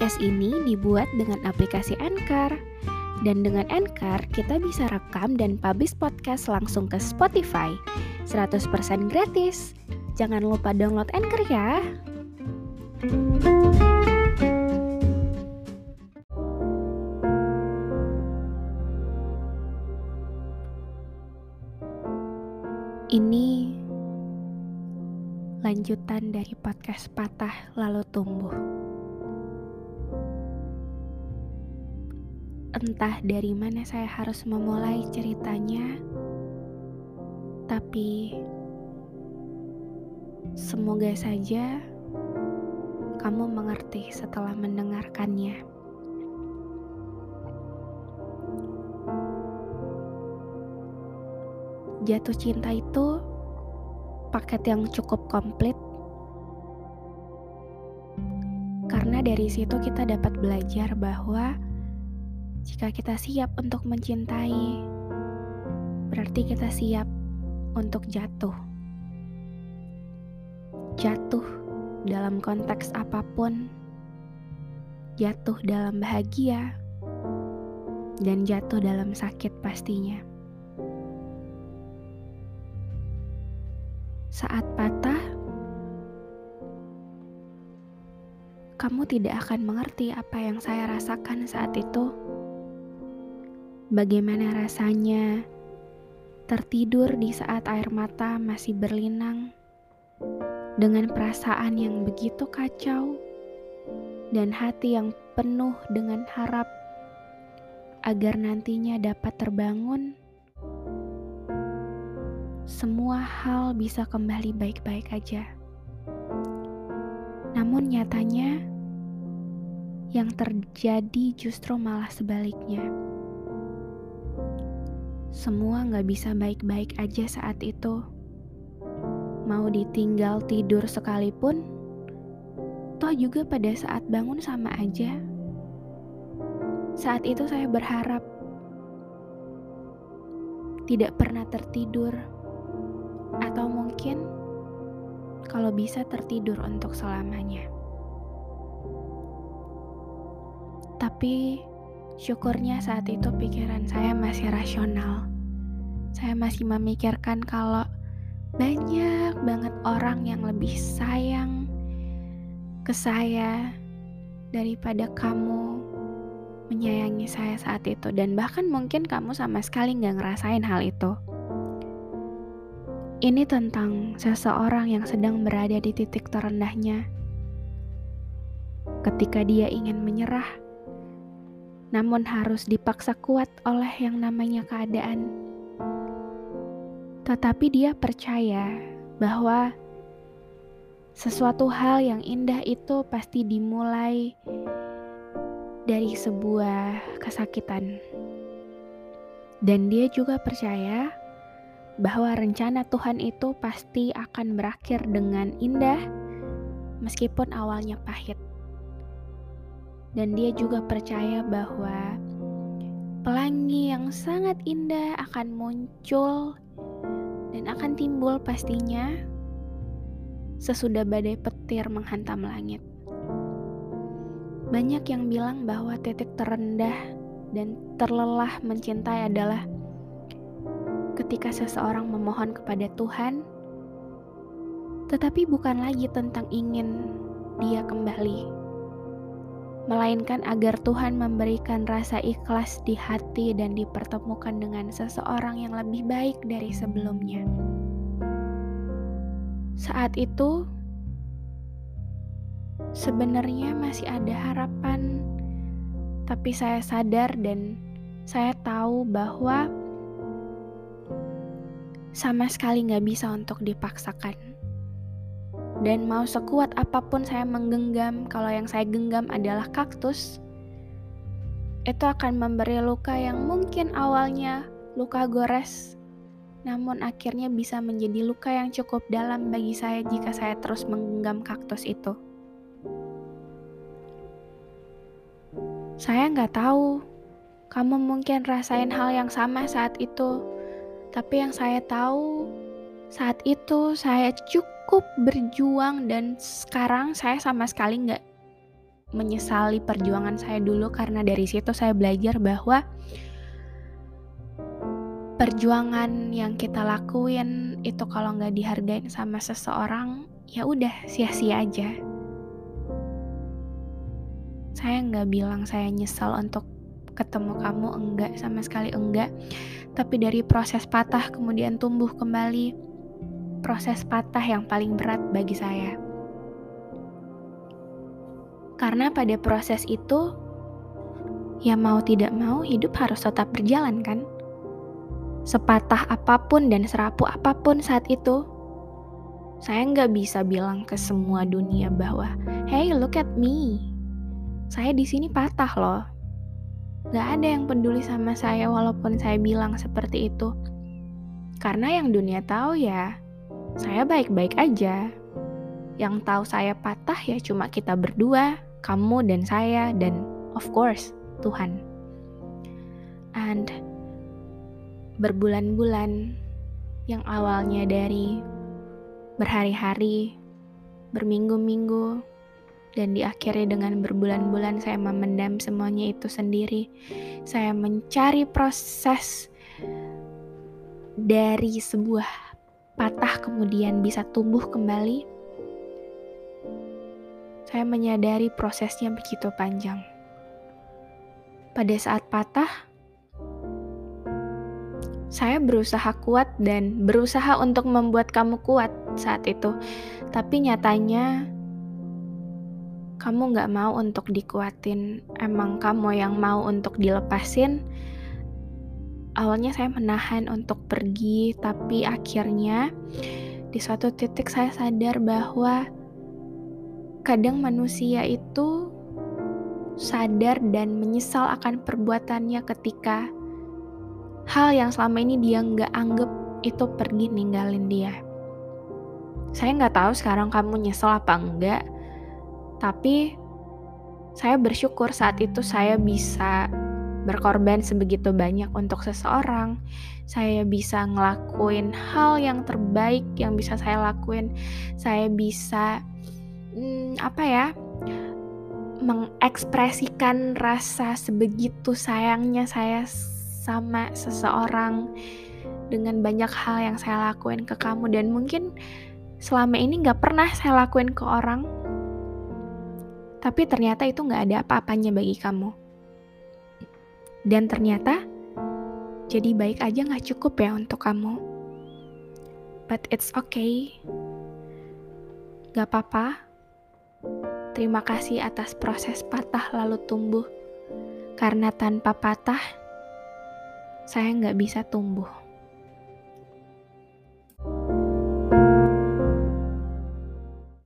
Podcast ini dibuat dengan aplikasi Anchor. Dan dengan Anchor, kita bisa rekam dan publish podcast langsung ke Spotify. 100% gratis. Jangan lupa download Anchor ya. Ini lanjutan dari podcast patah lalu tumbuh. Entah dari mana saya harus memulai ceritanya, tapi semoga saja kamu mengerti setelah mendengarkannya. Jatuh cinta itu paket yang cukup komplit karena dari situ kita dapat belajar bahwa jika kita siap untuk mencintai, berarti kita siap untuk jatuh. Jatuh dalam konteks apa pun, jatuh dalam bahagia, dan jatuh dalam sakit pastinya. Saat patah, kamu tidak akan mengerti apa yang saya rasakan saat itu. Bagaimana rasanya tertidur di saat air mata masih berlinang dengan perasaan yang begitu kacau dan hati yang penuh dengan harap agar nantinya dapat terbangun semua hal bisa kembali baik-baik aja. Namun nyatanya, yang terjadi justru malah sebaliknya. Semua nggak bisa baik-baik aja saat itu. Mau ditinggal tidur sekalipun, toh juga pada saat bangun sama aja. Saat itu saya berharap tidak pernah tertidur atau mungkin kalau bisa tertidur untuk selamanya. Tapi syukurnya saat itu pikiran saya masih rasional. Saya masih memikirkan kalau banyak banget orang yang lebih sayang ke saya daripada kamu menyayangi saya saat itu dan bahkan mungkin kamu sama sekali nggak ngerasain hal itu. Ini tentang seseorang yang sedang berada di titik terendahnya. Ketika dia ingin menyerah, namun harus dipaksa kuat oleh yang namanya keadaan. Tetapi dia percaya bahwa sesuatu hal yang indah itu pasti dimulai dari sebuah kesakitan. Dan dia juga percaya bahwa rencana Tuhan itu pasti akan berakhir dengan indah, meskipun awalnya pahit. Dan dia juga percaya bahwa pelangi yang sangat indah akan muncul dan akan timbul pastinya sesudah badai petir menghantam langit. Banyak yang bilang bahwa titik terendah dan terlelah mencintai adalah ketika seseorang memohon kepada Tuhan, tetapi bukan lagi tentang ingin Dia kembali, melainkan agar Tuhan memberikan rasa ikhlas di hati dan dipertemukan dengan seseorang yang lebih baik dari sebelumnya. Saat itu, sebenarnya masih ada harapan, tapi saya sadar dan saya tahu bahwa sama sekali nggak bisa untuk dipaksakan. Dan mau sekuat apa pun saya menggenggam, kalau yang saya genggam adalah kaktus, itu akan memberi luka yang mungkin awalnya luka gores, namun akhirnya bisa menjadi luka yang cukup dalam bagi saya jika saya terus menggenggam kaktus itu. Saya nggak tahu, kamu mungkin rasain hal yang sama saat itu tapi yang saya tahu saat itu saya cukup berjuang dan sekarang saya sama sekali nggak menyesali perjuangan saya dulu karena dari situ saya belajar bahwa perjuangan yang kita lakuin itu kalau nggak dihargain sama seseorang ya udah sia-sia aja. Saya nggak bilang saya nyesal untuk ketemu kamu enggak sama sekali enggak. Tapi dari proses patah kemudian tumbuh kembali proses patah yang paling berat bagi saya karena pada proses itu, ya mau tidak mau hidup harus tetap berjalan kan? Sepatah apa pun dan serapu apa pun saat itu, saya nggak bisa bilang ke semua dunia bahwa, hey look at me, saya di sini patah loh. Gak ada yang peduli sama saya walaupun saya bilang seperti itu. Karena yang dunia tahu ya, saya baik-baik aja. Yang tahu saya patah ya cuma kita berdua, kamu dan saya dan of course Tuhan. And berbulan-bulan yang awalnya dari berhari-hari, berminggu-minggu, dan diakhiri dengan berbulan-bulan saya memendam semuanya itu sendiri. Saya mencari proses dari sebuah patah kemudian bisa tumbuh kembali saya menyadari prosesnya begitu panjang. Pada saat patah, saya berusaha kuat dan berusaha untuk membuat kamu kuat saat itu. Tapi nyatanya, kamu gak mau untuk dikuatin. Emang kamu yang mau untuk dilepasin. Awalnya saya menahan untuk pergi, tapi akhirnya di suatu titik saya sadar bahwa Kadang manusia itu sadar dan menyesal akan perbuatannya ketika hal yang selama ini dia nggak anggap itu pergi ninggalin dia. Saya nggak tahu sekarang kamu nyesel apa enggak, tapi saya bersyukur saat itu saya bisa berkorban sebegitu banyak untuk seseorang. Saya bisa ngelakuin hal yang terbaik yang bisa saya lakuin. Saya bisa hmm, apa ya mengekspresikan rasa sebegitu sayangnya saya sama seseorang dengan banyak hal yang saya lakuin ke kamu dan mungkin selama ini nggak pernah saya lakuin ke orang tapi ternyata itu nggak ada apa-apanya bagi kamu dan ternyata jadi baik aja nggak cukup ya untuk kamu. But it's okay. Gak apa-apa. Terima kasih atas proses patah lalu tumbuh, karena tanpa patah, saya nggak bisa tumbuh.